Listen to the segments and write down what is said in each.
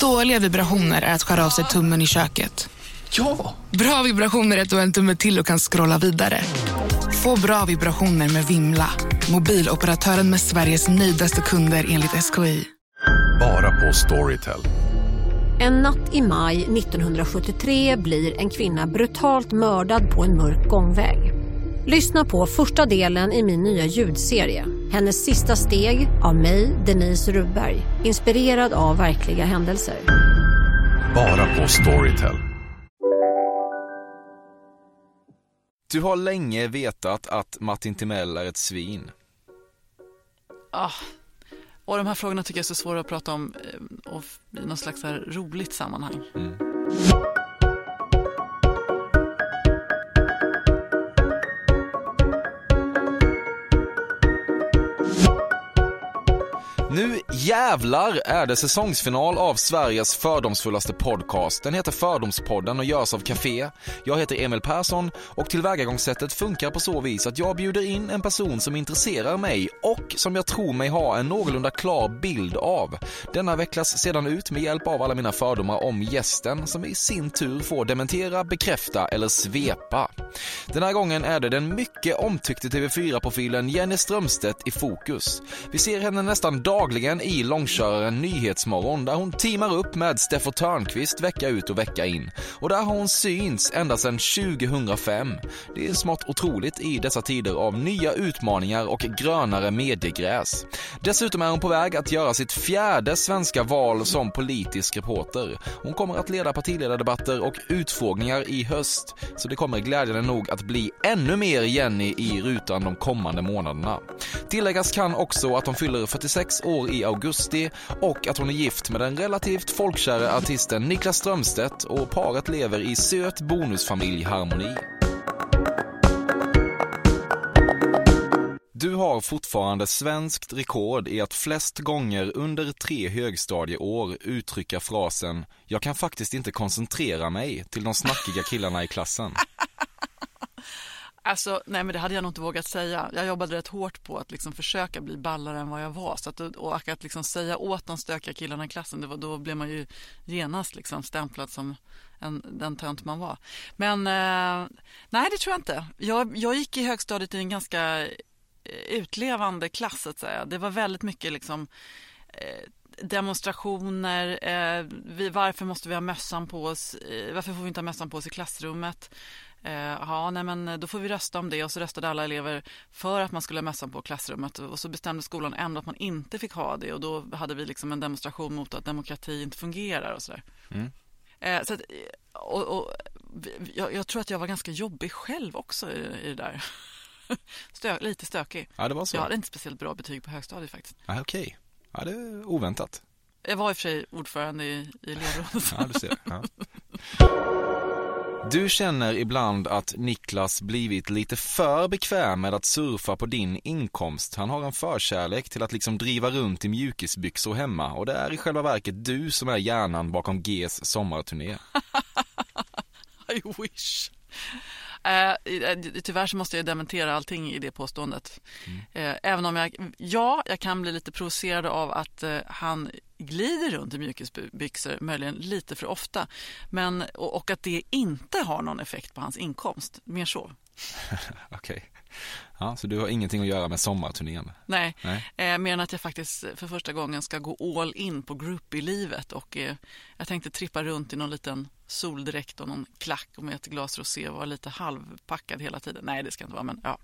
Dåliga vibrationer är att skära av sig tummen i köket. Ja! Bra vibrationer är att du har en tumme till och kan scrolla vidare. Få bra vibrationer med Vimla. Mobiloperatören med Sveriges nöjdaste kunder enligt SKI. Bara på Storytel. En natt i maj 1973 blir en kvinna brutalt mördad på en mörk gångväg. Lyssna på första delen i min nya ljudserie. Hennes sista steg av mig, Denise Rubberg. Inspirerad av verkliga händelser. Bara på Storytel. Du har länge vetat att Martin Timell är ett svin. Ah. Och de här frågorna tycker jag är så svåra att prata om eh, och i något slags här roligt sammanhang. Mm. Nu jävlar är det säsongsfinal av Sveriges fördomsfullaste podcast. Den heter Fördomspodden och görs av Café. Jag heter Emil Persson och tillvägagångssättet funkar på så vis att jag bjuder in en person som intresserar mig och som jag tror mig ha en någorlunda klar bild av. Denna vecklas sedan ut med hjälp av alla mina fördomar om gästen som i sin tur får dementera, bekräfta eller svepa. Den här gången är det den mycket omtyckte TV4-profilen Jenny Strömstedt i fokus. Vi ser henne nästan dagligen dagligen i långköraren Nyhetsmorgon där hon teamar upp med Steffo Törnqvist vecka ut och vecka in. Och där har hon synts ända sedan 2005. Det är smått otroligt i dessa tider av nya utmaningar och grönare mediegräs. Dessutom är hon på väg att göra sitt fjärde svenska val som politisk reporter. Hon kommer att leda partiledardebatter och utfrågningar i höst, så det kommer glädjande nog att bli ännu mer Jenny i rutan de kommande månaderna. Tilläggas kan också att hon fyller 46 år i augusti och att hon är gift med den relativt folkkära artisten Niklas Strömstedt och paret lever i söt bonusfamiljharmoni. Du har fortfarande svenskt rekord i att flest gånger under tre högstadieår uttrycka frasen “Jag kan faktiskt inte koncentrera mig” till de snackiga killarna i klassen. Alltså, nej men det hade jag nog inte vågat säga. Jag jobbade rätt hårt på att liksom försöka bli ballare än vad jag var. Så att, och att liksom säga åt de stökiga killarna i klassen, det var, då blev man ju genast liksom stämplad som en, den tönt man var. Men eh, nej, det tror jag inte. Jag, jag gick i högstadiet i en ganska eh, utlevande klass, att säga. Det var väldigt mycket liksom eh, demonstrationer, eh, vi, varför måste vi ha mössan på oss, eh, varför får vi inte ha mössan på oss i klassrummet? Eh, ja, nej, men då får vi rösta om det och så röstade alla elever för att man skulle ha mössan på klassrummet och så bestämde skolan ändå att man inte fick ha det och då hade vi liksom en demonstration mot att demokrati inte fungerar och sådär. Mm. Eh, så att, och, och, jag, jag, tror att jag var ganska jobbig själv också i, i det där. Stö, lite stökig. Ja, det var så. Jag hade inte speciellt bra betyg på högstadiet faktiskt. Ja, Okej, okay. ja, det är oväntat. Jag var i och för sig ordförande i, i elevrådet. ja, du ser. Ja. Du känner ibland att Niklas blivit lite för bekväm med att surfa på din inkomst. Han har en förkärlek till att liksom driva runt i mjukisbyxor hemma och det är i själva verket du som är hjärnan bakom Gs sommarturné. I wish. Uh, tyvärr så måste jag dementera allting i det påståendet. Mm. Uh, även om jag, ja, jag kan bli lite provocerad av att uh, han glider runt i mjukisbyxor, möjligen lite för ofta. Men, och, och, att det inte har någon effekt på hans inkomst, mer så. Okej. Okay. Ja, så du har ingenting att göra med sommarturnén? Nej, Nej. Eh, mer än att jag faktiskt för första gången ska gå all in på groupie-livet och eh, jag tänkte trippa runt i någon liten soldräkt och någon klack och med ett glas rosé och vara lite halvpackad hela tiden. Nej, det ska inte vara, men ja.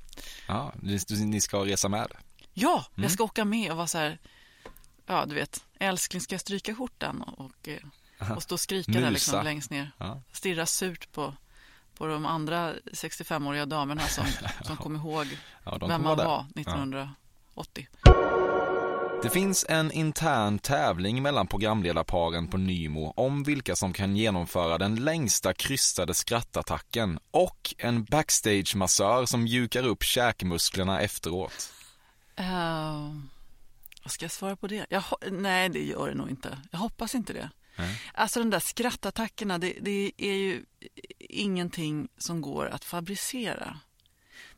Ja, ni, ni ska resa med? Ja, mm. jag ska åka med och vara så här, ja, du vet, älskling ska jag stryka skjortan och, eh, och stå och skrika där liksom längst ner. Ja. Stirra surt på på de andra 65-åriga damerna som, som kom ihåg ja, vem man var 1980. Det finns en intern tävling mellan programledarparen på Nymo om vilka som kan genomföra den längsta krystade skrattattacken och en backstage-massör som mjukar upp käkmusklerna efteråt. Uh, vad ska jag svara på det? Jag, nej, det gör det nog inte. Jag hoppas inte det. Mm. Alltså de där skrattattackerna, det, det, är ju ingenting som går att fabricera.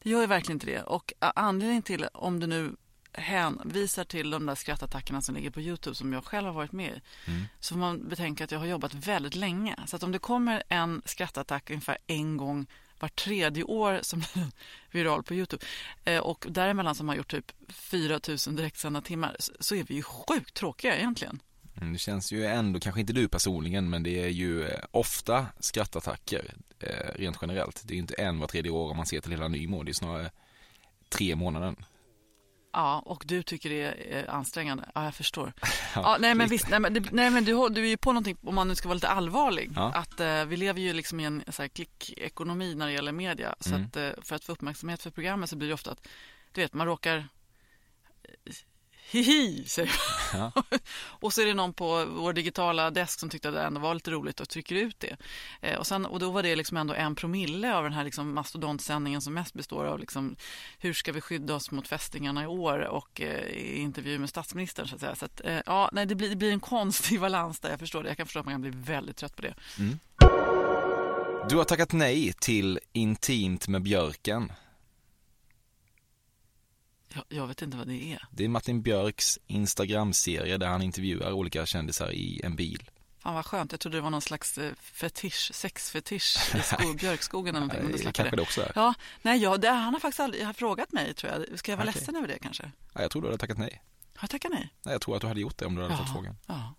Det gör ju verkligen inte det. Och anledningen till, om det nu hänvisar till de där skrattattackerna som ligger på Youtube som jag själv har varit med i så får man betänka att jag har jobbat väldigt länge. Så att om det kommer en skrattattack ungefär en gång var tredje år som blir viral på Youtube eh, och däremellan som har gjort typ 4 000 direktsända timmar så är vi ju sjukt tråkiga egentligen. Mm, Det känns ju ändå, kanske inte du personligen, men det är ju eh, ofta skrattattacker eh, rent generellt. Det är ju inte en var tredje år om man ser till hela Nymo, det är snarare tre månader. Ja, och du tycker det är ansträngande. Ja, jag förstår. Ja, nej, men visst, nej, men, det, nej, men du, du är ju på någonting, om man nu ska vara lite allvarlig, Ja. att eh, vi lever ju liksom i en så här, klickekonomi när det gäller media. Så Mm. att, eh, för att få uppmärksamhet för programmet så blir det ofta att, du vet, man råkar eh, hihi, säger man. och så är det någon på vår digitala desk som tyckte att det ändå var lite roligt och trycker ut det. Eh, och, sen, och då var det liksom ändå en promille av den här liksom mastodontsändningen som mest består av liksom, hur ska vi skydda oss mot fästingarna i år och eh, intervju med statsministern. Så att säga. Så att, eh, ja, nej, det, blir, det blir en konstig balans där, jag förstår det. Jag kan förstå att man kan bli väldigt trött på det. Du har tackat nej till Intimt med Björken. Jag, jag vet inte vad det är. Det är Martin Björks Instagram-serie där han intervjuar olika kändisar i en bil. Fan vad skönt, jag trodde det var någon slags eh, fetisch, sexfetisch i skog, björkskogen eller någonting. Jag kanske det. det också är. Ja, nej, ja, det, han har faktiskt aldrig har frågat mig tror jag. Ska jag vara Okej. ledsen över det kanske? Ja, jag tror du hade tackat nej. Har jag tackat nej? nej. Jag tror att du hade gjort det om du hade fått frågan. Ja.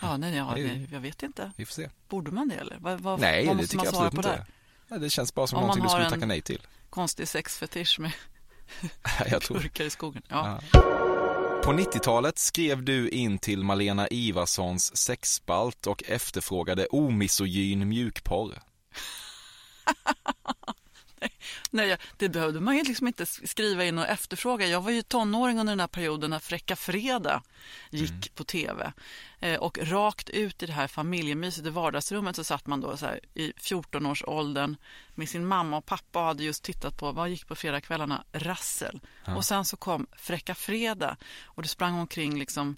Ja, nej, ja, Det nej, jag vet inte. Vi får se. Borde man det eller? Vad, vad, Nej, vad det måste tycker man jag svara absolut på inte. där? Nej, det känns bara som Om någonting du skulle en- tacka nej till. Konstig sexfetisch med jag tror burkar i skogen. Ja. Ja. På 90-talet skrev du in till Malena Ivarssons sexspalt och efterfrågade omisogyn mjukporr. Nej, det behövde man ju liksom inte skriva in och efterfråga. Jag var ju tonåring under den här perioden när Fräcka Fredag gick Mm. på tv. Eh, och rakt ut i det här familjemyset i vardagsrummet så satt man då så här i 14-årsåldern med sin mamma och pappa och hade just tittat på, vad gick på fredagskvällarna? Rassel. Och sen så kom Fräcka Fredag och det sprang omkring liksom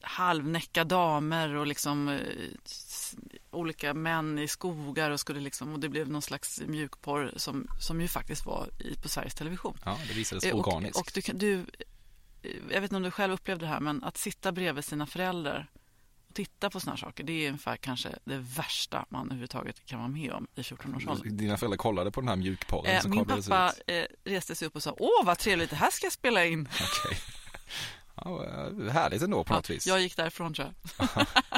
halvnäcka damer och liksom eh, olika män i skogar och skulle liksom och det blev någon slags mjukporr som, som ju faktiskt var i, på Sveriges Television. Ja, det visades Eh, organiskt. Och, och du, du, jag vet inte om du själv upplevde det här men att sitta bredvid sina föräldrar och titta på såna här saker det är ungefär kanske det värsta man överhuvudtaget kan vara med om i 14-årsåldern. Dina föräldrar kollade på den här mjukporren Eh, min pappa eh, reste sig upp och sa åh vad trevligt det här ska jag spela in. Okej. Ja, eh, härligt ändå på något vis. Jag gick därifrån tror jag.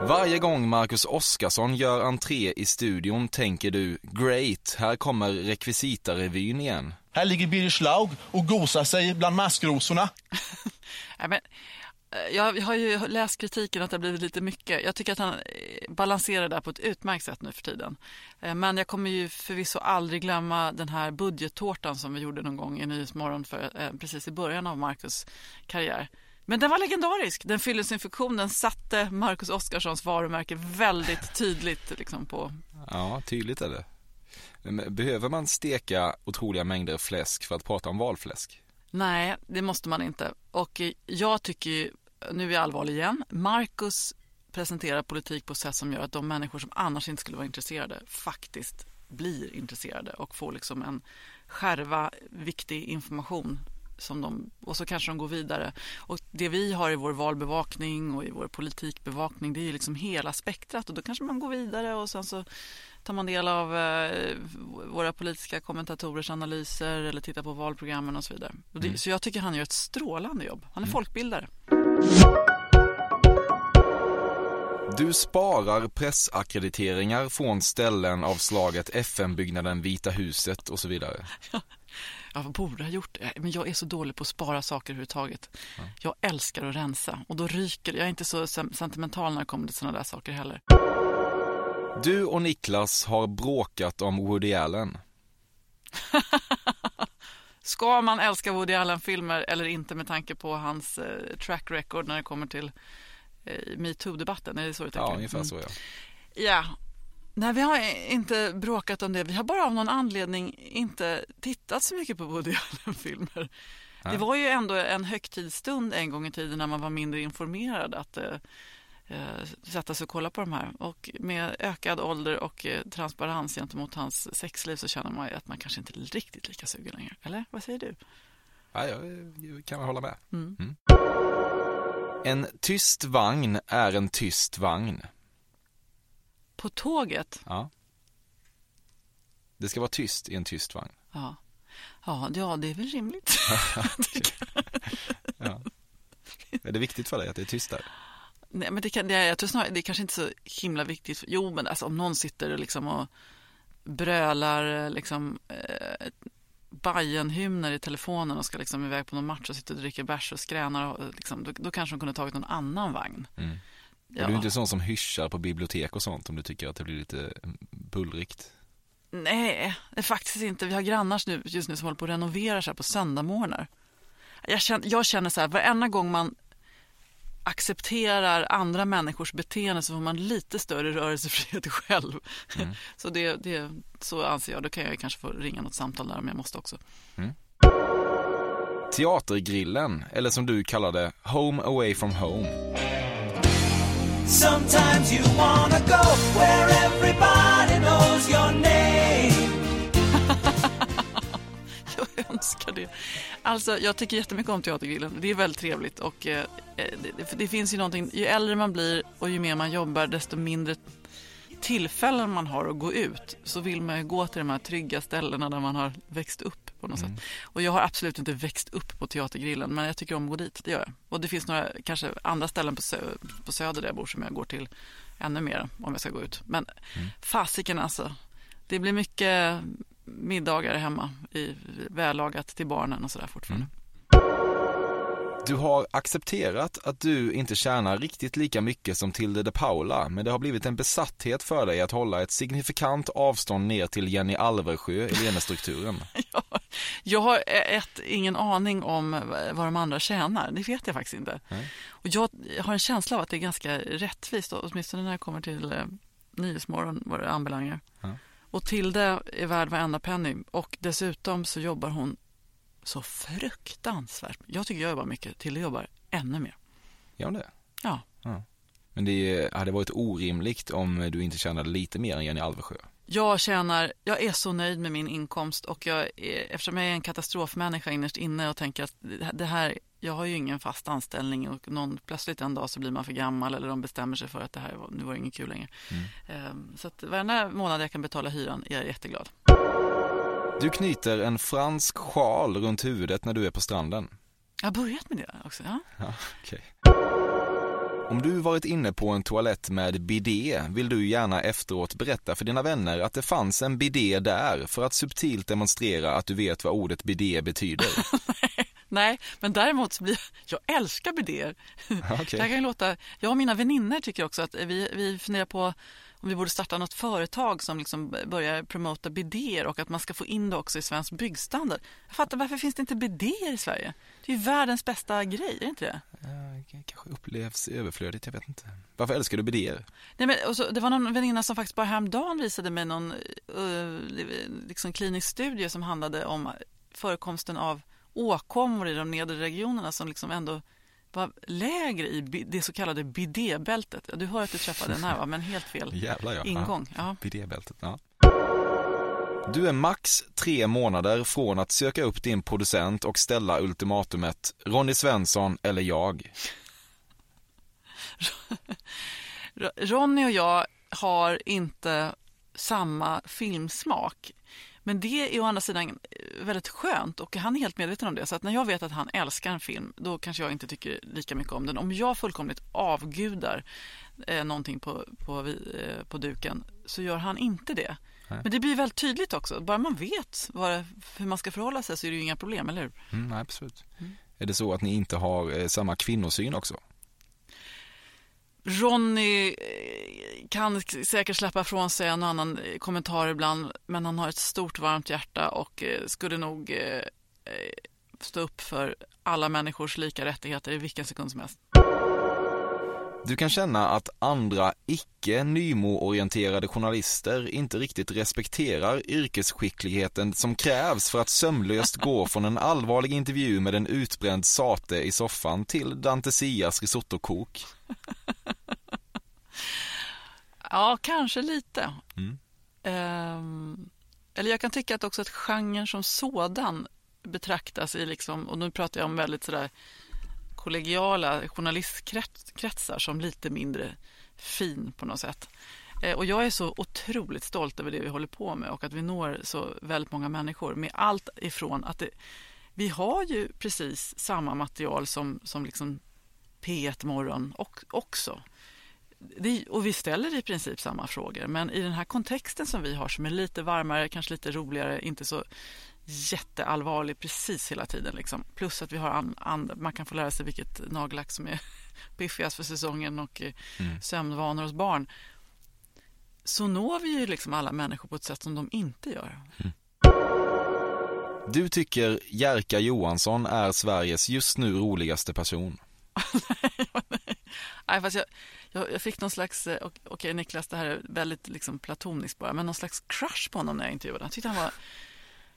Varje gång Marcus Oskarsson gör entré i studion tänker du “Great, här kommer rekvisitarevyn igen”. Här ligger Birger Schlaug och gosar sig bland maskrosorna. Nej, men, eh, jag, har ju läst kritiken att det har blivit lite mycket. Jag tycker att han eh, balanserar där på ett utmärkt sätt nu för tiden. Eh, Men jag kommer ju förvisso aldrig glömma den här budgettårtan som vi gjorde någon gång i Nyhetsmorgon för, precis i början av Marcus karriär. Men den var legendarisk. Den fyllde sin funktion. Den satte Marcus Oskarssons varumärke väldigt tydligt liksom, på Ja, tydligt är det. Behöver man steka otroliga mängder fläsk för att prata om valfläsk? Nej, det måste man inte. Och jag tycker nu är jag allvarlig igen, Marcus presenterar politik på ett sätt som gör att de människor som annars inte skulle vara intresserade faktiskt blir intresserade och får liksom en skärva viktig information som de, och så kanske de går vidare. Och det vi har i vår valbevakning och i vår politikbevakning det är ju liksom hela spektrat och då kanske man går vidare och sen så tar man del av eh, våra politiska kommentatorers analyser eller tittar på valprogrammen och så vidare. Och det, Så jag tycker han gör ett strålande jobb. Han är folkbildare. Du sparar pressackrediteringar från ställen av slaget FN-byggnaden Vita huset och så vidare. Jag borde ha gjort det, men jag är så dålig på att spara saker överhuvudtaget. Jag älskar att rensa och då ryker. Jag är inte så sentimental när det kommer till sådana där saker heller. Du och Niklas har bråkat om Woody Allen. Ska man älska Woody Allen-filmer eller inte med tanke på hans eh, track record när det kommer till eh, metoo-debatten? Är det så du tänker? Ja, ungefär så ja. Ja. Nej, vi har inte bråkat om det. Vi har bara av någon anledning inte tittat så mycket på Woody Allen-filmer. Det var ju ändå en högtidsstund en gång i tiden när man var mindre informerad att eh, eh, sätta sig och kolla på de här. Och med ökad ålder och eh, transparens gentemot hans sexliv så känner man att man kanske inte är riktigt lika sugen längre. Eller vad säger du? ja jag jag kan hålla med. Mm. Mm. En tyst vagn är en tyst vagn. På tåget? Ja. Det ska vara tyst i en tyst vagn. Ja. Ja, ja det är väl rimligt. Ja. Är det viktigt för dig att det är tyst där? Nej, men det, kan, det, är, jag tror snarare, det är kanske inte så himla viktigt. Jo, men alltså, om någon sitter och, liksom och brölar liksom, eh, Bajenhymner i telefonen och ska liksom iväg på någon match och sitter och dricker bärs och skränar, och, liksom, då, då kanske de kunde tagit någon annan vagn. Mm. Ja. Och du är inte sån som hyschar på bibliotek och sånt om du tycker att det blir lite bullrigt? Nej, det är faktiskt inte. Vi har grannar nu, just nu som håller på att renovera så här på söndagmorgnar. Jag känner, jag känner så här, varenda gång man accepterar andra människors beteende så får man lite större rörelsefrihet själv. Mm. Så det, det, så anser jag. Då kan jag kanske få ringa något samtal där om jag måste också. Teatergrillen, eller som du kallar det, Home Away From Home. Sometimes you wanna go where everybody knows your name. Jag önskar det. Alltså, jag tycker jättemycket om Teatergrillen. Det är väldigt trevligt. Och, eh, eh, det, det, finns ju någonting, ju äldre man blir och ju mer man jobbar desto mindre tillfällen man har att gå ut så vill man ju gå till de här trygga ställena där man har växt upp på något sätt. Och jag har absolut inte växt upp på Teatergrillen men jag tycker om att gå dit, det gör jag. Och det finns några kanske andra ställen på, sö på Söder där jag bor som jag går till ännu mer om jag ska gå ut. Men fasiken alltså, det blir mycket middagar hemma i vällagat till barnen och sådär fortfarande. Du har accepterat att du inte tjänar riktigt lika mycket som Tilde de Paula, men det har blivit en besatthet för dig att hålla ett signifikant avstånd ner till Jenny Alversjö i lönestrukturen. Jag, jag har ett, ingen aning om vad de andra tjänar. Det vet jag faktiskt inte. Nej. Och jag har en känsla av att det är ganska rättvist, åtminstone när det kommer till eh, Nyhetsmorgon vad det anbelangar. Ja. Och Tilde är värd varenda penny. Och dessutom så jobbar hon så fruktansvärt. Jag tycker jag jobbar mycket. Tilde jobbar ännu mer. Gör hon det? Ja. Men det hade varit orimligt om du inte tjänade lite mer än Jenny Alversjö. Jag tjänar, jag är så nöjd med min inkomst och jag är, eftersom jag är en katastrofmänniska innerst inne och tänker att det här, jag har ju ingen fast anställning och någon, plötsligt en dag så blir man för gammal eller de bestämmer sig för att det här nu var det inget kul längre. Ehm, Så att varenda månad jag kan betala hyran är jag jätteglad. Du knyter en fransk sjal runt huvudet när du är på stranden. Jag har börjat med det också. Ja. Ja, okej. Om du varit inne på en toalett med bidé vill du gärna efteråt berätta för dina vänner att det fanns en bidé där för att subtilt demonstrera att du vet vad ordet bidé betyder. Nej, men däremot så blir jag älskar bidéer. okej. Det här kan låta, jag och mina vänner tycker också att vi, vi funderar på om vi borde starta något företag som liksom börjar promota bidéer och att man ska få in det också i svensk byggstandard. Jag fattar, varför finns det inte bidéer i Sverige? Det är ju världens bästa grej, är det inte det? Ja, kanske upplevs överflödigt, jag vet inte. Varför älskar du bidéer? Nej, men, så, det var någon väninna som faktiskt bara häromdagen visade mig någon uh, liksom klinisk studie som handlade om förekomsten av åkommor i de nedre regionerna som liksom ändå var lägre i det så kallade bidébältet. Du hör att du träffade den här, va? men helt fel Jävlar ja. ingång. Ja. Bidébältet, ja. Du är max tre månader från att söka upp din producent och ställa ultimatumet Ronny Svensson eller jag. Ronny och jag har inte samma filmsmak. Men det är å andra sidan eh, väldigt skönt och han är helt medveten om det. Så att när jag vet att han älskar en film, då kanske jag inte tycker lika mycket om den. Om jag fullkomligt avgudar eh, någonting på, på, eh, på duken så gör han inte det. Nej. Men det blir väldigt tydligt också. Bara man vet vad, hur man ska förhålla sig så är det ju inga problem, eller hur? Mm, nej, absolut. Är det så att ni inte har eh, samma kvinnosyn också? Ronny eh, kan säkert släppa från sig en och annan eh, kommentar ibland men han har ett stort varmt hjärta och eh, skulle nog stå upp för alla människors lika rättigheter i vilken sekund som helst. Du kan känna att andra icke Nymo-orienterade journalister inte riktigt respekterar yrkesskickligheten som krävs för att sömlöst gå från en allvarlig intervju med en utbränd sate i soffan till Dante Sias risottokok. Ja, kanske lite. Mm. Ehm, eller jag kan tycka att också att genren som sådan betraktas i, liksom, och nu pratar jag om väldigt sådär kollegiala journalistkretsar som lite mindre fin på något sätt. Eh, Och jag är så otroligt stolt över det vi håller på med och att vi når så väldigt många människor med allt ifrån att det, vi har ju precis samma material som, som liksom P1 Morgon och, också. Det, och vi ställer i princip samma frågor, men i den här kontexten som vi har som är lite varmare, kanske lite roligare, inte så jätteallvarlig precis hela tiden. Liksom. Plus att vi har an, an, man kan få lära sig vilket nagellack som är biffigast för säsongen och eh, sömnvanor hos barn. Så når vi ju liksom alla människor på ett sätt som de inte gör. Du tycker Jerka Johansson är Sveriges just nu roligaste person. Nej, fast jag, jag, jag fick någon slags, eh, ok- okej Niklas, det här är väldigt liksom platoniskt bara, men någon slags crush på honom när jag intervjuade honom. Jag tyckte han var,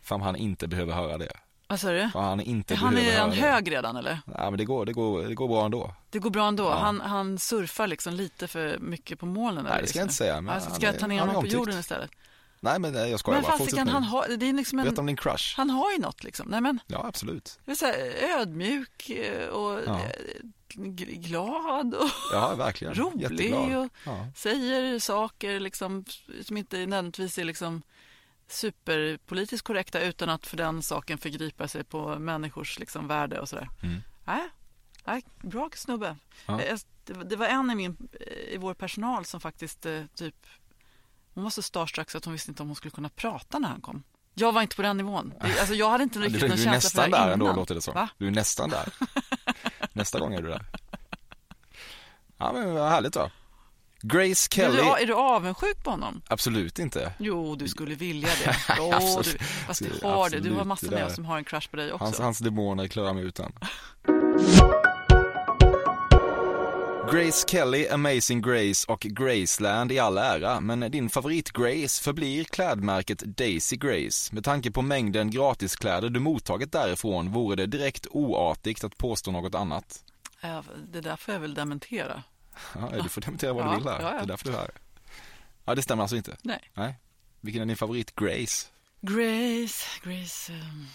Fan han inte behöver höra det. vad sa du? Fan han inte Han är höra en det. hög redan eller? Nej men det går, det går, det går bra ändå. Det går bra ändå. Ja. Han, han surfar liksom lite för mycket på molnen. Nej, det ska jag inte säga, men Alltså, han ska jag är- ta ner han honom på jorden istället? Nej men jag skojar Men bara. Fortsätt nu. han har, det är liksom en, Berätta om din crush. han har ju något liksom. Nej men, Ja absolut. det är så här, ödmjuk eh, och Ja. eh, glad och Ja verkligen. rolig Jätteglad. och Ja. säger saker liksom, som inte nödvändigtvis är liksom superpolitiskt korrekta utan att för den saken förgripa sig på människors liksom värde och sådär. Mm. Nej, nej, bra snubbe. Ja. Eh, Det, var- en i, min, i vår personal som faktiskt typ hon var så starstruck så att hon visste inte om hon skulle kunna prata när han kom. Jag var inte på den nivån. Alltså jag hade inte Du, riktigt du någon är känsla nästan för det där här ändå innan. låter det som. Va? Du är nästan där. Nästa gång är du där. Ja men vad härligt då. Grace Är Kelly. du, är du avundsjuk på honom? Absolut inte. Jo, du skulle vilja det. Jo, du, fast du har det. Du har massor där. med oss som har en crush på dig också. Hans, hans demoner klarar mig utan. Grace Kelly, Amazing Grace och Graceland i all ära, men din favorit Grace förblir klädmärket Daisy Grace. Med tanke på mängden gratiskläder du mottagit därifrån vore det direkt oartigt att påstå något annat. Ja, Det där får jag väl dementera. Ja, du får dementera vad Ja, du vill här. ja, ja. Det är därför du är här. Ja, det stämmer alltså inte. Nej. Nej. Vilken är din favorit Grace? Grace, Grace, um,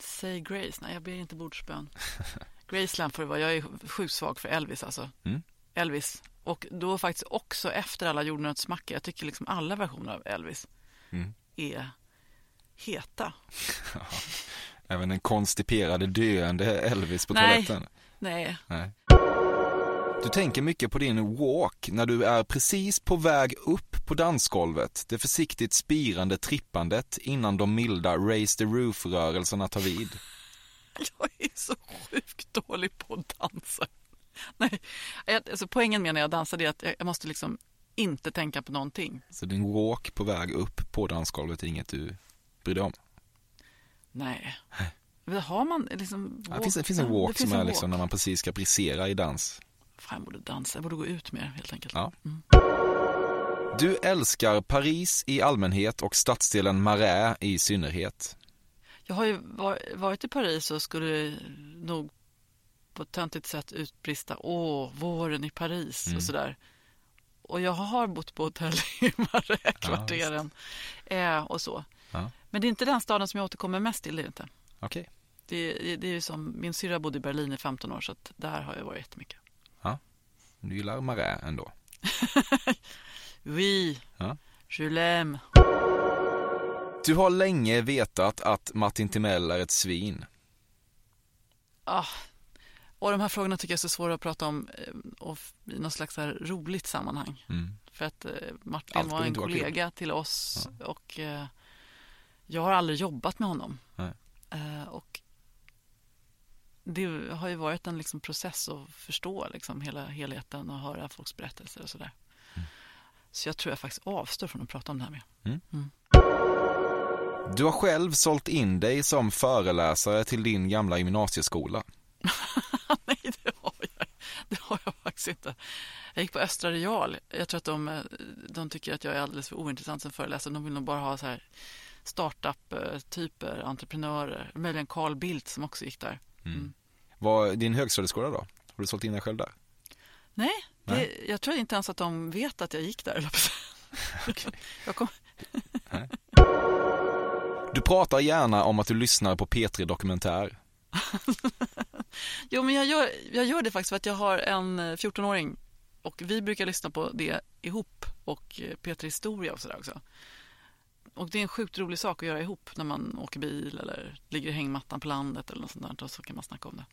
säg Grace. Nej, jag ber inte bordsbön. Graceland får det vara. Jag är sjukt svag för Elvis alltså. Mm. Elvis. Och då faktiskt också efter alla jordnötssmackor. Jag tycker liksom alla versioner av Elvis Mm. är heta. Även den konstiperade döende Elvis på Nej. toaletten? Nej, Nej. Du tänker mycket på din walk när du är precis på väg upp på dansgolvet, det försiktigt spirande trippandet innan de milda Raise the Roof-rörelserna tar vid. jag är så sjukt dålig på att dansa. Nej, alltså poängen med när jag dansar är att jag måste liksom inte tänka på någonting. Så din walk på väg upp på dansgolvet är inget du bryr dig om? Nej. Har man liksom Ja, det, finns, det finns en walk det som är liksom walk. när man precis ska brisera i dans. Fan, jag borde dansa. Jag borde gå ut mer helt enkelt. Ja. Mm. Du älskar Paris i allmänhet och stadsdelen Marais i synnerhet. Jag har ju var- varit i Paris och skulle nog på ett töntigt sätt utbrista Åh, våren i Paris Mm. och sådär. Och jag har bott på hotell i Marais-kvarteren eh, och så. Ja. Men det är inte den staden som jag återkommer mest till. Det är inte. Okej. Det, det är ju som, min syrra bodde i Berlin i 15 år så att där har jag varit jättemycket. Du gillar Marais ändå? Oui, Ja. je l'aime. Du har länge vetat att Martin Timell är ett svin. Ah. Och de här frågorna tycker jag är så svåra att prata om eh, och i något slags här roligt sammanhang. Mm. För att eh, Martin Allt var en kollega till oss och eh, jag har aldrig jobbat med honom. Nej. Och det har ju varit en liksom process att förstå liksom hela helheten och höra folks berättelser och sådär. Mm. Så jag tror jag faktiskt avstår från att prata om det här med. Du har själv sålt in dig som föreläsare till din gamla gymnasieskola. Nej, det har, jag, det har jag faktiskt inte. Jag gick på Östra Real. Jag tror att de, eh, de tycker att jag är alldeles för ointressant som föreläsare. De vill nog bara ha så här startup-typer, entreprenörer. Möjligen Carl Bildt som också gick där. Vad, din högstadieskola då? Har du sålt in dig själv där? Nej, det, Nej. jag tror inte ens att de vet att jag gick där. jag kom, Du pratar gärna om att du lyssnar på P3 Dokumentär. jo, men jag gör, jag gör det faktiskt för att jag har en eh, 14-åring och vi brukar lyssna på det ihop och eh, P3 Historia och sådär också. Och det är en sjukt rolig sak att göra ihop när man åker bil eller ligger i hängmattan på landet eller något sånt där och så kan man snacka om det.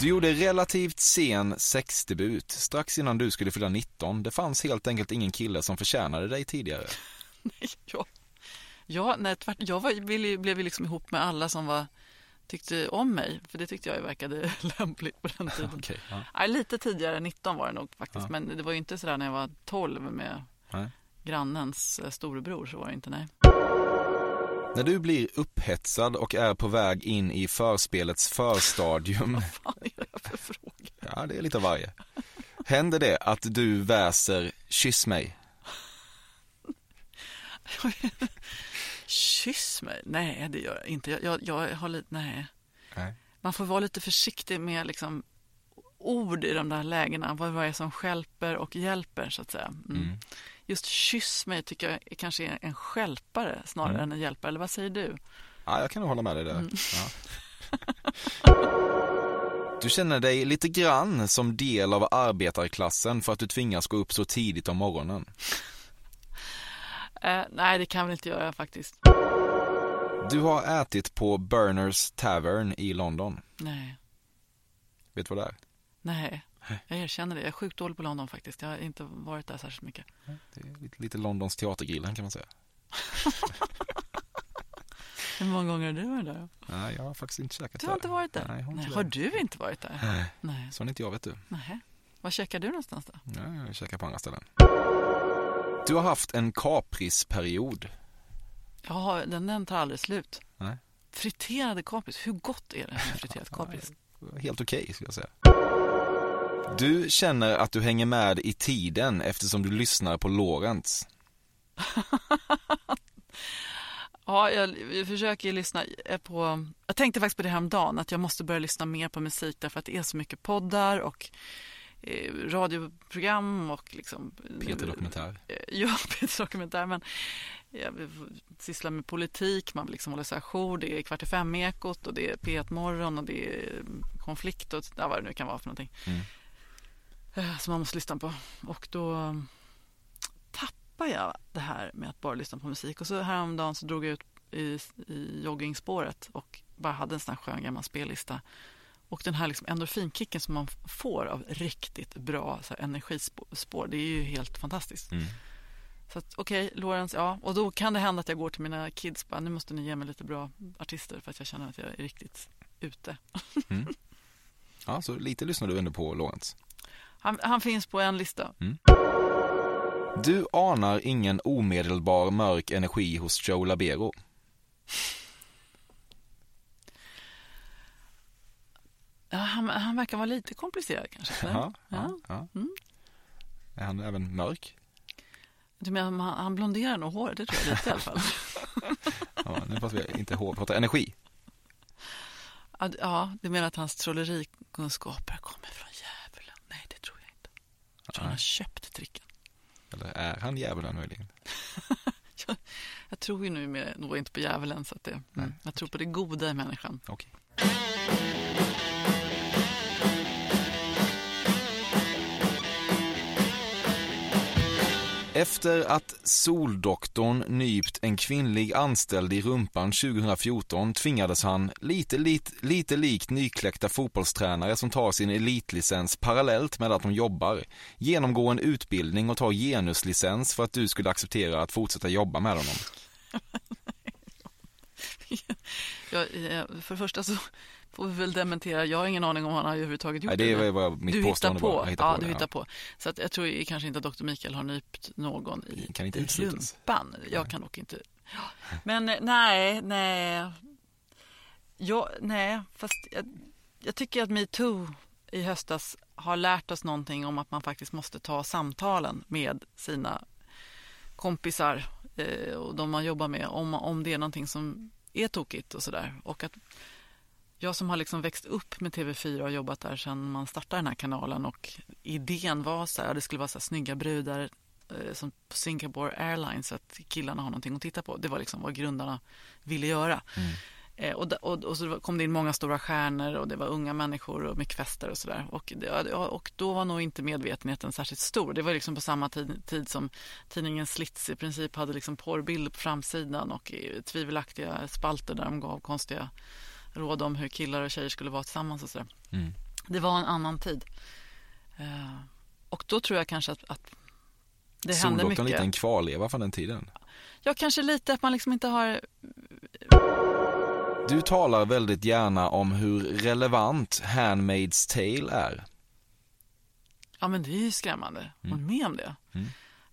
Du gjorde relativt sen sexdebut, strax innan du skulle fylla 19. Det fanns helt enkelt ingen kille som förtjänade dig tidigare. Nej, ja. Ja, nej, tvärt, jag var, blev ju liksom ihop med alla som var, tyckte om mig, för det tyckte jag verkade lämpligt på den tiden. Okej, ja. Nej, lite tidigare, 19 var det nog faktiskt, Ja. men det var ju inte sådär när jag var 12 med Nej. grannens eh, storebror, så var det inte, nej. När du blir upphetsad och är på väg in i förspelets förstadium, Vad fan är det för fråga? ja det är lite av varje, händer det att du väser kyss mig? Kyss mig? Nej, det gör jag inte. Jag, jag, jag har lite, nej. Nej. Man får vara lite försiktig med liksom ord i de där lägena. Vad vad är det som stjälper och hjälper, så att säga. Mm. Just kyss mig tycker jag kanske är en stjälpare snarare Mm. än en hjälpare. Eller vad säger du? Ja, jag kan nog hålla med dig där. Ja. Du känner dig lite grann som del av arbetarklassen för att du tvingas gå upp så tidigt om morgonen. Eh, nej, det kan jag väl inte göra faktiskt. Du har ätit på Burners Tavern i London. Nej, Vet du vad det är? nej. Jag erkänner det. Jag är sjukt dålig på London faktiskt. Jag har inte varit där särskilt mycket. Det är lite, lite Londons teatergrillen kan man säga. Hur många gånger har du varit där? Nej, jag har faktiskt inte käkat Du har inte varit där? Nej, har Nej, har du inte varit där? Nej, Nej. sån är inte jag vet du. Nej. Var käkar du någonstans då? Ja, jag käkar på andra ställen. Du har haft en kaprisperiod. Ja, den, den tar aldrig slut. Nej. Friterade kapris, hur gott är det med friterat kapris? Helt okej skulle jag säga. Du känner att du hänger med i tiden eftersom du lyssnar på Lorentz. Ja, jag, jag försöker lyssna eh, på... Jag tänkte faktiskt på det här om dagen att jag måste börja lyssna mer på musik därför att det är så mycket poddar och eh, radioprogram och liksom... Peter Dokumentär. Eh, Ja, Peter Dokumentär, men jag sysslar med politik, man vill liksom hålla sig ajour. Det är Kvart i fem-ekot och det är P1 Morgon och det är konflikt och vad det nu kan vara för någonting. Mm. Eh, Som man måste lyssna på. Och då um, tappar jag det här med att bara lyssna på musik. Och så häromdagen så drog jag ut i, i joggingspåret och bara hade en sån här skön gammal spellista. Och den här liksom endorfinkicken som man får av riktigt bra så här, energispår, det är ju helt fantastiskt. Mm. Så att okej, Lorentz, ja. Och då kan det hända att jag går till mina kids bara, nu måste ni ge mig lite bra artister för att jag känner att jag är riktigt ute. Ja, så lite lyssnar du ändå på Lorentz. Han, han finns på en lista. Du anar ingen omedelbar mörk energi hos Joe Labero. Ja, han, han verkar vara lite komplicerad kanske. Ja, ja, ja. Mm. Är han även mörk? Du menar, han, han blonderar nog håret, det tror jag lite i alla fall. Ja, nu pratar vi inte hår, vi pratar energi. Ja, du menar att hans trollerikunskaper kommer från djävulen? Nej, det tror jag inte. Tror han har köpt tricken. Eller är han djävulen möjligen? Jag, jag tror ju nu med, nog inte på djävulen, så att det, mm, jag tror på det goda i människan. Okej. Efter att Soldoktorn nypt en kvinnlig anställd i rumpan 2014 tvingades han, lite, lite, lite likt nykläckta fotbollstränare som tar sin elitlicens parallellt med att de jobbar, genomgå en utbildning och ta genuslicens för att du skulle acceptera att fortsätta jobba med honom. Jag, för det första så får vi väl dementera. Jag har ingen aning om han har överhuvudtaget gjort Nej, det är vad mitt du hittar på. var. Jag hittar ja, på du det, hittar ja. på. Så att jag tror kanske inte att Dr. Mikael har nypt någon i, Kan inte i rumpan. Jag kan dock inte. Men eh, nej, nej. Jag, nej, fast jag, jag tycker att metoo i höstas har lärt oss någonting om att man faktiskt måste ta samtalen med sina kompisar eh, och de man jobbar med om, om det är någonting som är tokigt och sådär. Och att jag som har liksom växt upp med TV4 och jobbat där sedan man startade den här kanalen och idén var så här, det skulle vara så här snygga brudar eh, som på Singapore Airlines så att killarna har någonting att titta på. Det var liksom vad grundarna ville göra. Eh, och, och, och så kom det in många stora stjärnor och det var unga människor och mycket fester och sådär. Och, och då var nog inte medvetenheten särskilt stor. Det var liksom på samma tid, tid som tidningen Slits i princip hade liksom porrbilder på framsidan och eh, tvivelaktiga spalter där de gav konstiga råd om hur killar och tjejer skulle vara tillsammans och sådär. Mm. Det var en annan tid. Eh, och då tror jag kanske att, att det hände mycket. lite en kvarleva från den tiden. Ja, kanske lite att man liksom inte har Du talar väldigt gärna om hur relevant Handmaid's Tale är. Ja men det är ju skrämmande. Håll med om det. Mm.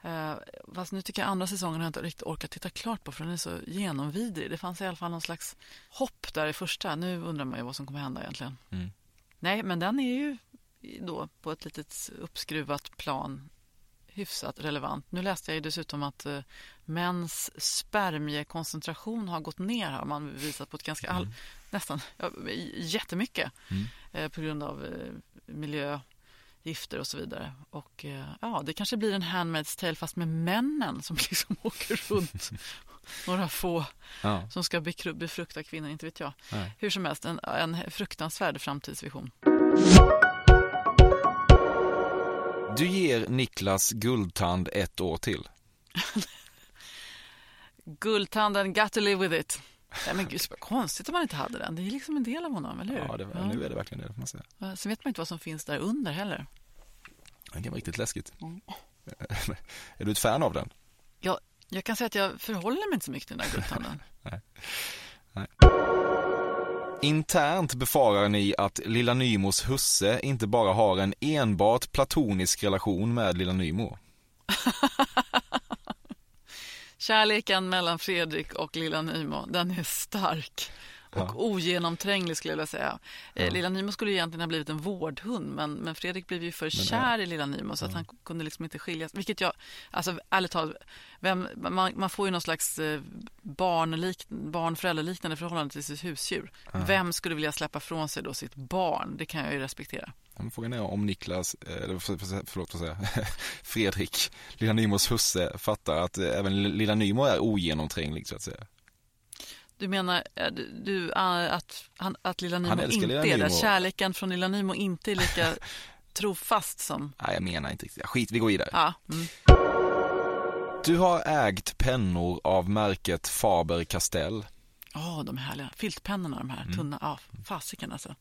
Eh, fast nu tycker jag andra säsongen har jag inte riktigt orkat titta klart på för den är så genomvidrig. Det fanns i alla fall någon slags hopp där i första. Nu undrar man ju vad som kommer hända egentligen. Mm. Nej, men den är ju då på ett litet uppskruvat plan hyfsat relevant. Nu läste jag ju dessutom att eh, mäns spermiekoncentration har gått ner har man visat på ett ganska all, nästan ja, jättemycket Mm. eh, på grund av eh, miljögifter och så vidare. Och eh, ja, det kanske blir en Handmaid's Tale fast med männen som liksom åker runt. Några få Ja. som ska befrukta kvinnor, inte vet jag. Nej. Hur som helst, en, en fruktansvärd framtidsvision. Du ger Niklas Guldtand ett år till. Guldtanden, got to live with it. Nej, men gud, så konstigt om man inte hade den. Det är liksom en del av honom, eller hur? Ja, det, nu är det verkligen det, får man säga. Ja. Sen vet man inte vad som finns där under heller. Det vara riktigt läskigt. Mm. är du ett fan av den? Jag, jag kan säga att jag förhåller mig inte så mycket till den där guldtanden. Internt befarar ni att Lilla Nymos husse inte bara har en enbart platonisk relation med Lilla Nymo. Kärleken mellan Fredrik och Lilla Nymo, den är stark och Ja. ogenomtränglig skulle jag vilja säga. Eh, Lilla Nymo skulle egentligen ha blivit en vårdhund men, men Fredrik blev ju för kär i Lilla Nymo så att han kunde liksom inte skiljas. Vilket jag, alltså ärligt talat, vem, man, man får ju någon slags eh, barnlik, barn-föräldraliknande förhållande till sitt husdjur. Vem skulle vilja släppa från sig då sitt barn? Det kan jag ju respektera. Frågan är om Niklas, eh, eller för- för- förlåt vad säger Fredrik, Lilla Nymos husse fattar att eh, även Lilla Nymo är ogenomtränglig så att säga. Du menar eh, du, att, han, att Lilla Nymo inte Lilla är? Nymo. Kärleken från Lilla Nymo inte är lika trofast som... Nej, jag menar inte riktigt. Skit, vi går vidare. Ja, mm. Du har ägt pennor av märket Faber-Castell. Åh, de är härliga. Filtpennorna, de här tunna. Ja, fasiken alltså.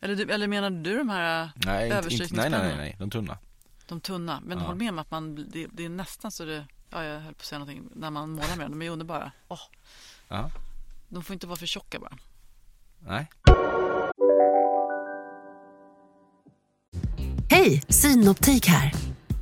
Eller, du, eller menar du de här eh, Nej, inte, inte, nej, nej, överstrykningspennorna? nej, de tunna. De tunna. Men Ja. håll med om att man, det, det är nästan så det... Ja, jag höll på att säga någonting. När man målar med dem. De är underbara. Åh, Ja, de får inte vara för tjocka bara. nej. Hej, Synoptik här.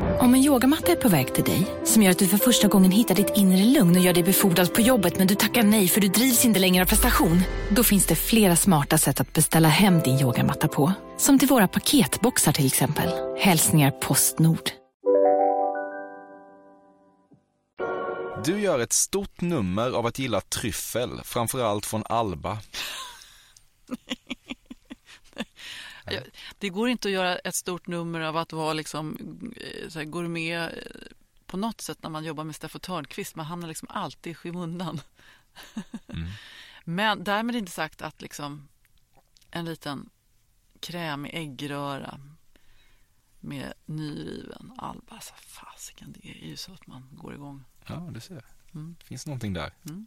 Om en yogamatta är på väg till dig, som gör att du för första gången hittar ditt inre lugn och gör dig befordrad på jobbet men du tackar nej för du drivs inte längre av prestation. Då finns det flera smarta sätt att beställa hem din yogamatta på. Som till våra paketboxar till exempel. Hälsningar Postnord. Du gör ett stort nummer av att gilla tryffel, framförallt från Alba. Jag- Det går inte att göra ett stort nummer av att vara liksom, eh, så här, gourmet eh, på något sätt när man jobbar med Steffo Törnqvist. Man hamnar liksom alltid i skymundan. Men därmed inte sagt att liksom en liten krämig äggröra med nyriven Alba, alltså fasiken, det är ju så att man går igång. Ja, du ser. Mm. Det finns någonting där. Mm.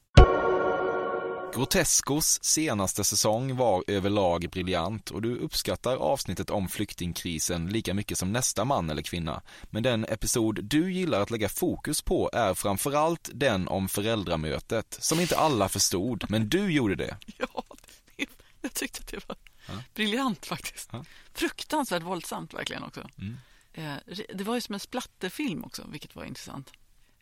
Groteskos senaste säsong var överlag briljant och du uppskattar avsnittet om flyktingkrisen lika mycket som nästa man eller kvinna. Men den episod du gillar att lägga fokus på är framförallt den om föräldramötet, som inte alla förstod, men du gjorde det. Ja, jag tyckte att det var Ja. briljant faktiskt. Ja. Fruktansvärt våldsamt verkligen också. Mm. Eh, det var ju som en splatterfilm också, vilket var intressant.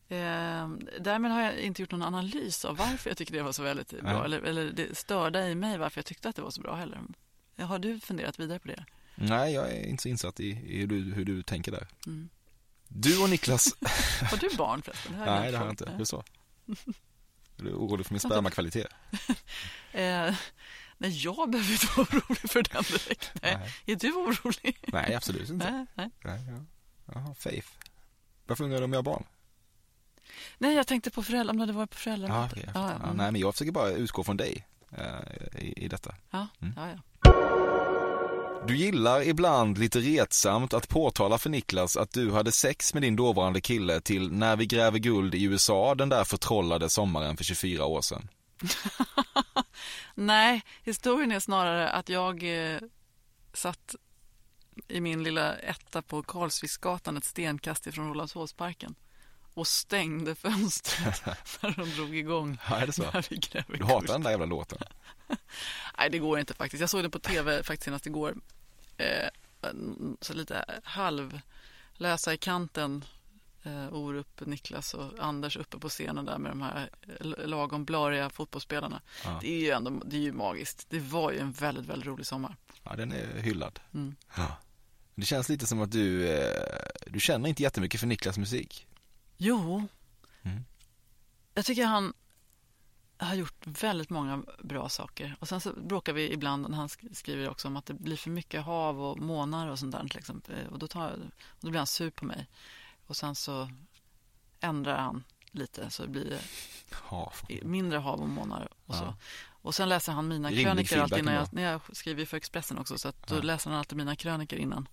Eh, därmed har jag inte gjort någon analys av varför jag tycker det var så väldigt bra. Nej. Eller, eller det störda i mig varför jag tyckte att det var så bra heller. Har du funderat vidare på det? Nej, jag är inte så insatt i, i hur, du, hur du tänker där. Mm. Du och Niklas... Har du barn förresten? Det Nej, det har jag inte. Hur så? Är du orolig för min spermakvalitet? Eh, nej, jag behöver inte vara orolig för den direkt. Nej. Nej. Är du orolig? Nej, absolut inte. Nej, nej. Nej, ja. Jaha, faith. Varför undrar du om jag har barn? Nej, jag tänkte på föräldrar, om det var på Ja, jag ja, fattar. ja, mm. nej, men jag försöker bara utgå från dig eh, i, i detta. ja, Mm. ja, ja. Du gillar ibland lite retsamt att påtala för Niklas att du hade sex med din dåvarande kille till När vi gräver guld i USA den där förtrollade sommaren för 24 år sedan. Nej, historien är snarare att jag eh, satt i min lilla etta på Karlsviksgatan ett stenkast ifrån Rålambshovsparken och stängde fönstret när de drog igång. Ja, är det så? Du hatar den där jävla låten. Nej, det går inte faktiskt. Jag såg den på tv faktiskt senast igår. Eh, så lite halv läsa i kanten. Eh, Orup, Niklas och Anders uppe på scenen där med de här eh, lagom blariga fotbollsspelarna. Ja. Det är ju ändå det är ju magiskt. Det var ju en väldigt, väldigt rolig sommar. Ja, den är hyllad. Mm. Ja. Det känns lite som att du, eh, du känner inte jättemycket för Niklas musik. Jo, Mm. jag tycker han har gjort väldigt många bra saker. Och sen så bråkar vi ibland, när han sk- skriver också om att det blir för mycket hav och månar och sånt där till exempel. Och då, tar, och då blir han sur på mig. Och sen så ändrar han lite så det blir Ja, mindre hav och månar och så. Ja. Och sen läser han mina Rimlig krönikor alltid när jag, när jag skriver för Expressen också. Så att då Ja. läser han alltid mina krönikor innan.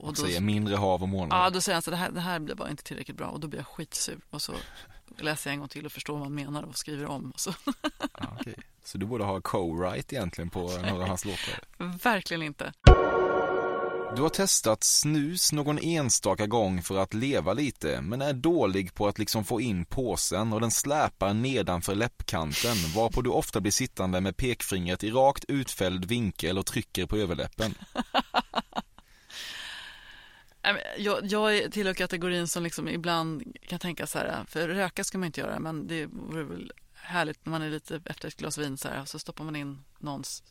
Och säger mindre hav och månar. Ja, då säger han så det här, det här blir bara inte tillräckligt bra och då blir jag skitsur. Och så läser jag en gång till och förstår vad han menar och skriver om. Och så. Ja, okej. Så du borde ha co-write egentligen på några av hans låtar. Verkligen inte. Du har testat snus någon enstaka gång för att leva lite, men är dålig på att liksom få in påsen och den släpar nedanför läppkanten, varpå du ofta blir sittande med pekfingret i rakt utfälld vinkel och trycker på överläppen. Jag, jag tillhör kategorin som liksom ibland kan tänka så här, för röka ska man inte göra, men det vore väl härligt när man är lite efter ett glas vin så här, så stoppar man in någons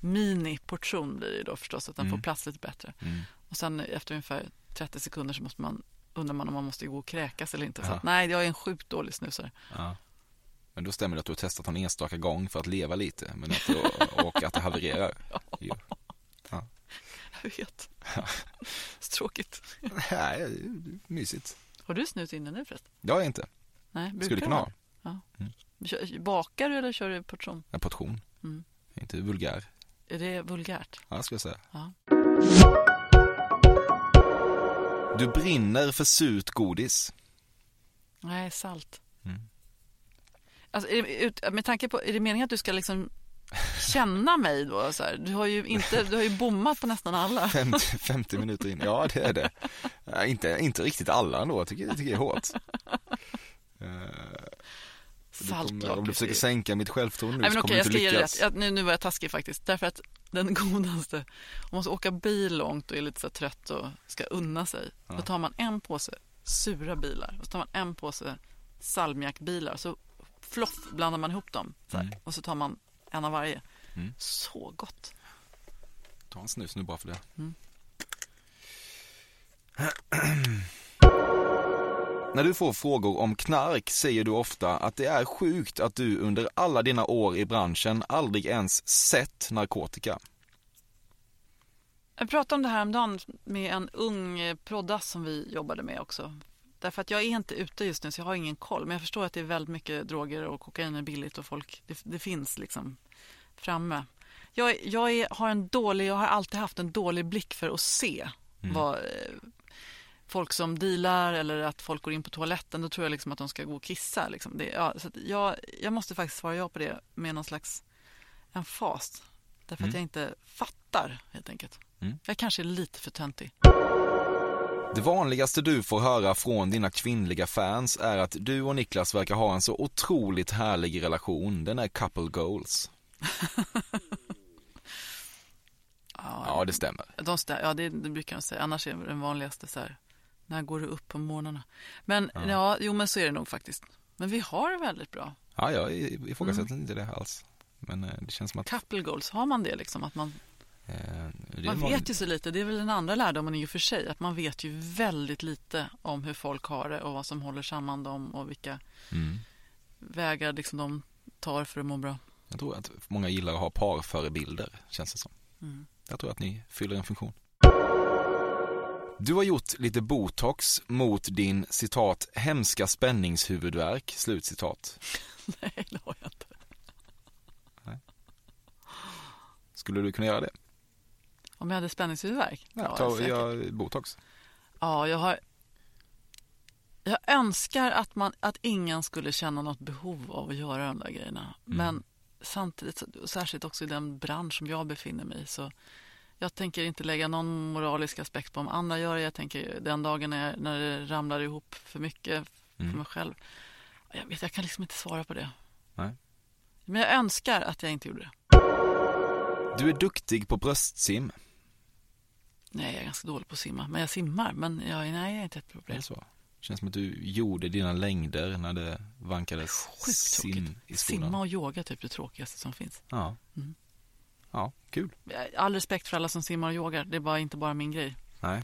mini-portion blir det då förstås, att den Mm. får plats lite bättre. Mm. Och sen efter ungefär 30 sekunder så måste man, undrar man om man måste gå och kräkas eller inte. Så Ja. att, nej, jag är en sjukt dålig snusare. Ja. Men då stämmer det att du har testat en enstaka gång för att leva lite, men att, och att det havererar. Ja. Jag vet. Så tråkigt. Nej, mysigt. Har du snus inne nu förresten? Det har jag inte. Nej, Skulle du kunna ha. Ja. Mm. Bakar du eller kör du portion? En portion. Mm. Inte vulgär. Är det vulgärt? Ja, ska jag säga. Ja. Du brinner för surt godis. Nej, salt. Mm. Alltså, är det, med tanke på, är det meningen att du ska liksom känna mig då? Så här? Du, har ju inte, du har ju bommat på nästan alla. 50, 50 minuter in. Ja, det är det. Ja, inte, inte riktigt alla ändå. Jag tycker, jag tycker det är hårt. Du kommer, om du försöker sänka mitt självförtroende nu Nej så men kommer okej, du jag ska inte lyckas. rätt. Nu, nu var jag taskig faktiskt. Därför att den godaste, om man ska åka bil långt och är lite så trött och ska unna sig. Då tar man en påse sura bilar och så tar man en påse salmiakbilar. Så floff blandar man ihop dem. Så här, Och så tar man en av varje. Mm. Så gott. Ta en snus nu bara för det. Mm. När du får frågor om knark säger du ofta att det är sjukt att du under alla dina år i branschen aldrig ens sett narkotika. Jag pratade om det här om dagen med en ung eh, proddas som vi jobbade med också. Därför att jag är inte ute just nu så jag har ingen koll. Men jag förstår att det är väldigt mycket droger och kokain är billigt och folk, det, det finns liksom framme. Jag, jag är, har en dålig, jag har alltid haft en dålig blick för att se vad eh, folk som dealar eller att folk går in på toaletten. Då tror jag liksom att de ska gå och kissa. Liksom. Det, ja, så att jag, jag måste faktiskt svara ja på det med någon slags en fas. Därför att Mm. jag inte fattar helt enkelt. Mm. Jag kanske är lite för töntig. Det vanligaste du får höra från dina kvinnliga fans är att du och Niklas verkar ha en så otroligt härlig relation. Den är couple goals. Ja, det stämmer. De stä- ja, det, det brukar de säga. Annars är det den vanligaste så här, när går du upp på morgnarna? Men ja. jo men så är det nog faktiskt. Men vi har det väldigt bra. Ja, jag ifrågasätter inte det alls. Men eh, det känns som att... Couple goals, har man det liksom? Att man, Eh, man vet ju så lite. Det är väl den andra lärdomen i och för sig. Att man vet ju väldigt lite om hur folk har det och vad som håller samman dem och vilka Mm. vägar liksom de tar för att må bra. Jag tror att många gillar att ha parförebilder, känns det som. Mm. Jag tror att ni fyller en funktion. Du har gjort lite botox mot din citat hemska spänningshuvudvärk, slutcitat. Nej, det har jag inte. Skulle du kunna göra det? Om jag hade spänningshuvudvärk? Ja, ta, botox. Ja, jag har... Jag önskar att, man, att ingen skulle känna något behov av att göra de där grejerna. Men samtidigt, särskilt också i den bransch som jag befinner mig i, så jag tänker inte lägga någon moralisk aspekt på om andra gör det. Jag tänker den dagen när, jag, när det ramlar ihop för mycket Mm. för mig själv. Jag vet, jag kan liksom inte svara på det. Nej. Men jag önskar att jag inte gjorde det. Du är duktig på bröstsim. Nej, jag är ganska dålig på att simma. Men jag simmar. Men jag, nej, jag är inte ett problem. det så? Känns som att du gjorde dina längder när det vankades Sjukt sim i skolan. Simma och yoga är typ det tråkigaste som finns. Ja. Mm. Ja, kul. All respekt för alla som simmar och yogar. Det är bara inte bara min grej. Nej.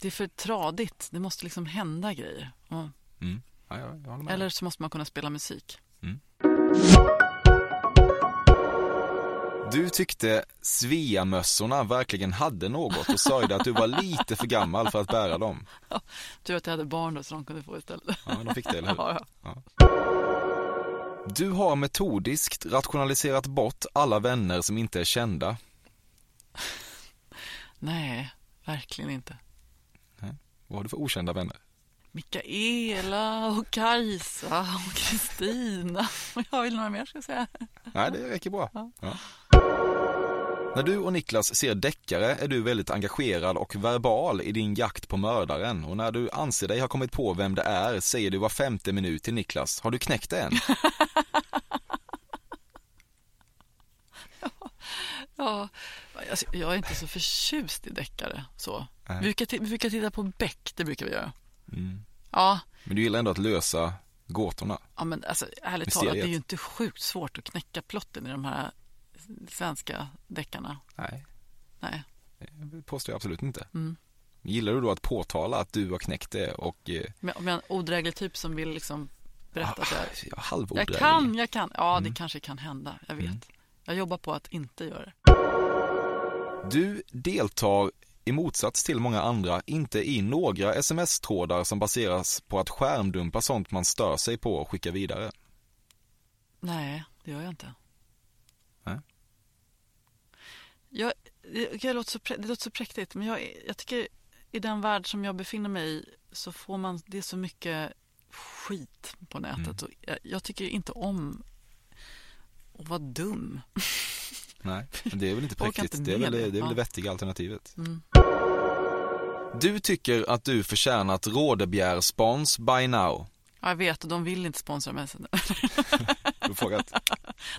Det är för tradigt. Det måste liksom hända grejer. Ja. Mm. Ja, jag, jag. Eller så måste man kunna spela musik. Du tyckte Svea-mössorna verkligen hade något och sörjde att du var lite för gammal för att bära dem. Tur att jag hade barn då så de kunde få istället. Ja, de fick det, eller hur? Ja, Ja. Du har metodiskt rationaliserat bort alla vänner som inte är kända. Nej, verkligen inte. Vad har du för okända vänner? Mikaela och Kajsa och Kristina. Jag vill några mer ska jag säga. Nej, det räcker bra. Ja. När du och Niklas ser deckare är du väldigt engagerad och verbal i din jakt på mördaren och när du anser dig ha kommit på vem det är säger du var femte minut till Niklas, har du knäckt det än? Ja, alltså, jag är inte så förtjust i deckare. Så. Vi, brukar, vi brukar titta på Beck, det brukar vi göra. Mm. Ja, Men du gillar ändå att lösa gåtorna. ja men alltså, ärligt Mysteriet. talat, det är ju inte sjukt svårt att knäcka plotten i de här svenska deckarna. Nej, Nej. det påstår jag absolut inte. Mm. Gillar du då att påtala att du har knäckt det och eh, Men Om jag är en odräglig typ som vill liksom berätta att jag... ja, Jag halvodräglig? kan, jag kan. Ja, det Mm. kanske kan hända. Jag vet. Jag jobbar på att inte göra det. Du deltar i motsats till många andra inte i några sms-trådar som baseras på att skärmdumpa sånt man stör sig på och skicka vidare. Nej, det gör jag inte. Nej. Jag, det, låter så, det låter så präktigt, men jag, jag tycker i den värld som jag befinner mig i så får man, det är så mycket skit på nätet. Och jag, jag tycker inte om att vara dum. Nej, men det är väl inte präktigt. inte Det är väl det, det. är väl Ja. det vettiga alternativet. Mm. Du tycker att du förtjänat Rådebjer spons by now. Ja, jag vet och de vill inte sponsra mig. Du har frågat?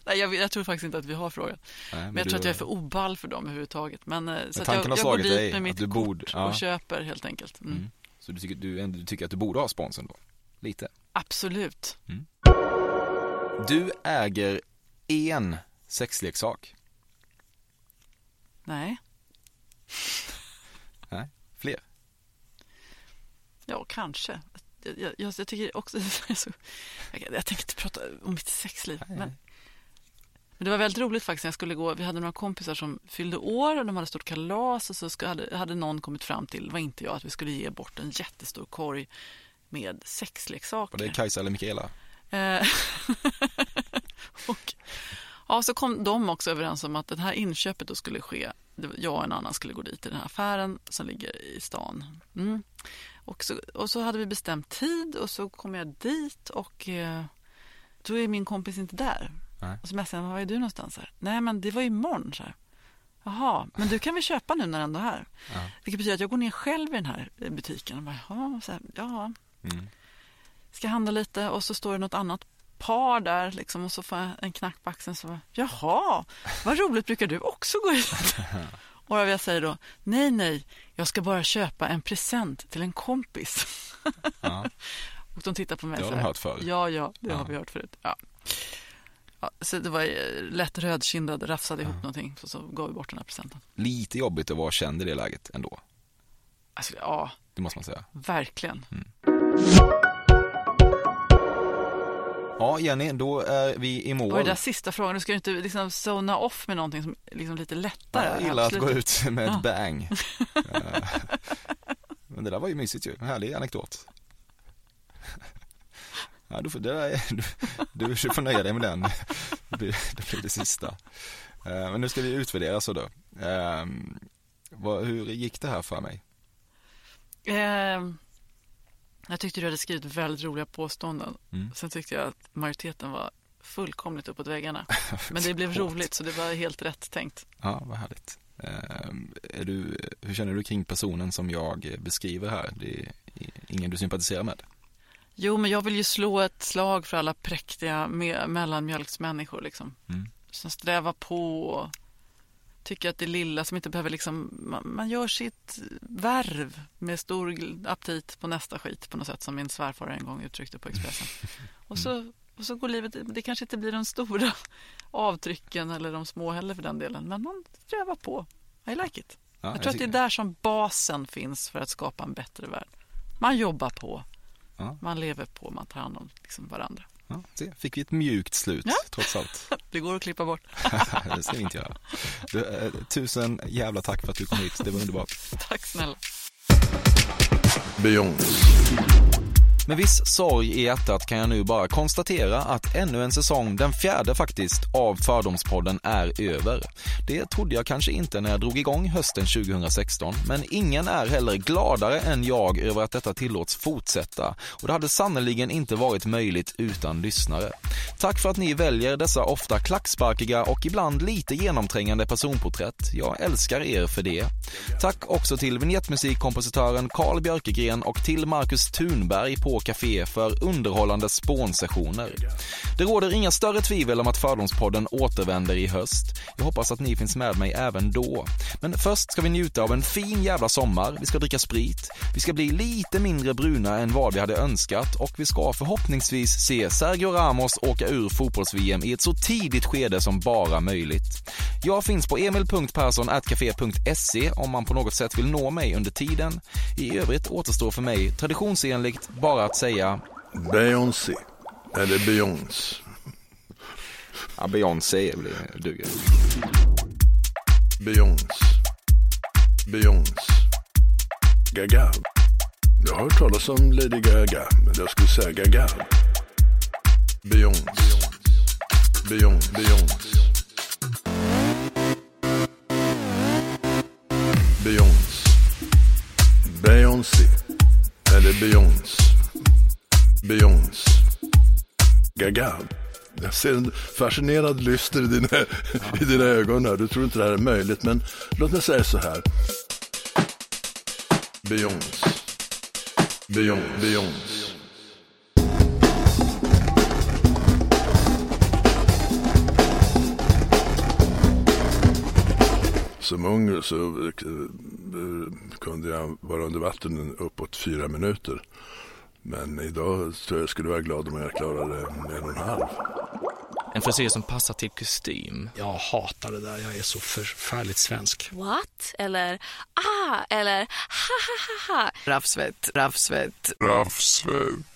Nej, jag, jag, tror faktiskt inte att vi har frågat. Nej, men, men jag du- tror att jag är för oball för dem överhuvudtaget. Men, eh, så att jag, jag går dit dig med mitt du kort borde- ja. och köper helt enkelt. Mm. Mm. Så du tycker, du, du tycker att du borde ha sponsorn då? Lite? Absolut. Du äger en sexleksak. Nej, Nej, fler? ja kanske. Jag, jag, jag, tycker också... så, jag, jag tänker inte prata om mitt sexliv. Men, men det var väldigt roligt faktiskt jag skulle gå. Vi hade några kompisar som fyllde år och de hade stort kalas och så ska, hade, hade någon kommit fram till, var inte jag, att vi skulle ge bort en jättestor korg med sexleksaker. Var det Kajsa eller Mikaela? Eh, och ja, så kom de också överens om att det här inköpet då skulle ske. Jag och en annan skulle gå dit till den här affären som ligger i stan. Mm. Och, så, och så hade vi bestämt tid och så kom jag dit och eh, då är min kompis inte där. Nej. Och så messade jag, var är du någonstans? Så här, Nej, men det var imorgon. Så här. Jaha, men du kan väl köpa nu när du ändå är här? Ja. Vilket betyder att jag går ner själv i den här butiken och bara, ja, så här, ja Mm. ska handla lite och så står det något annat par där liksom, och så får jag en knack på axeln. Så, bara, Jaha, vad roligt, brukar du också gå hit? och jag säger då, nej, nej, jag ska bara köpa en present till en kompis. Ja. och de tittar på mig Det har de hört förr. Ja, ja, det Ja. har vi hört förut. Ja. Ja, så det var eh, lätt rödkindad, rafsade ihop någonting, så, så gav vi bort den här presenten. Lite jobbigt att vara känd i det läget ändå. Alltså, ja, Det måste man säga. verkligen. Ja, Jenny, då är vi i mål. Och den där sista frågan, du ska ju inte liksom zona off med någonting som liksom lite lättare. Jag gillar att gå ut med ett bang. Eh, Men det där var ju mysigt ju, en härlig anekdot. Ja, du får, det där, är- du, du får nöja dig med den. Det blir det, det sista. Eh, Men nu ska vi utvärdera så då. Eh, hur gick det här för mig? Ehm, jag tyckte du hade skrivit väldigt roliga påståenden. Mm. Sen tyckte jag att majoriteten var fullkomligt uppåt väggarna. Men det blev roligt, så det var helt rätt tänkt. Ja, vad härligt. Eh, Är du, hur känner du kring personen som jag beskriver här? Det är ingen du sympatiserar med? Jo, men jag vill ju slå ett slag för alla präktiga me- mellanmjölksmänniskor liksom. Mm. Som strävar på och tycker att det lilla som inte behöver liksom, man, man gör sitt värv med stor aptit på nästa skit på något sätt som min svärfar en gång uttryckte på Expressen. Och så, och så går livet, det kanske inte blir de stora avtrycken eller de små heller för den delen, men man strävar på. I like it. Ja, jag jag tror att det är där som basen finns för att skapa en bättre värld. Man jobbar på, Ja. man lever på, man tar hand om liksom varandra. Ja, se, fick vi ett mjukt slut Ja. trots allt. Det går att klippa bort. det ska vi inte göra. Du, eh, tusen jävla tack för att du kom hit, det var underbart. Tack snälla. Beyoncé. Med viss sorg i hjärtat kan jag nu bara konstatera att ännu en säsong, den fjärde faktiskt, av Fördomspodden är över. Det trodde jag kanske inte när jag drog igång hösten 2016, men ingen är heller gladare än jag över att detta tillåts fortsätta och det hade sannoliken inte varit möjligt utan lyssnare. Tack för att ni väljer dessa ofta klacksparkiga och ibland lite genomträngande personporträtt. Jag älskar er för det. Tack också till vignettmusikkompositören Carl Björkegren och till Marcus Thunberg på Café för underhållande spånsessioner. Det råder inga större tvivel om att Fördomspodden återvänder i höst. Jag hoppas att ni finns med mig även då. Men först ska vi njuta av en fin jävla sommar, vi ska dricka sprit, vi ska bli lite mindre bruna än vad vi hade önskat och vi ska förhoppningsvis se Sergio Ramos åka ur fotbolls-VM i ett så tidigt skede som bara möjligt. Jag finns på emil.perssonatcafe.se om man på något sätt vill nå mig under tiden. I övrigt återstår för mig traditionsenligt bara att säga Beyoncé. Eller Beyoncé. Ja, Beyoncé duger. Beyoncé. Beyoncé. Gaga. Jag har hört talas om Lady Gaga, men jag skulle säga Gaga. Beyoncé. Beyoncé. Beyoncé. Beyoncé. Beyoncé. Eller Beyoncé. Beyoncé. Gaga. Jag ser en fascinerad lyster i dina, ja. i dina ögon här. Du tror inte det här är möjligt, men låt mig säga så här. Beyoncé. Beyoncé. Beyoncé. som ung så eh, kunde jag vara under vatten uppåt fyra minuter. Men idag tror jag skulle vara glad om jag klarade en och en halv. En frisyr som passar till kostym. Jag hatar det där. Jag är så förfärligt svensk. What? Eller ah? Eller ha ha ha ha? Raffsvett, raffsvett. Raffsvett.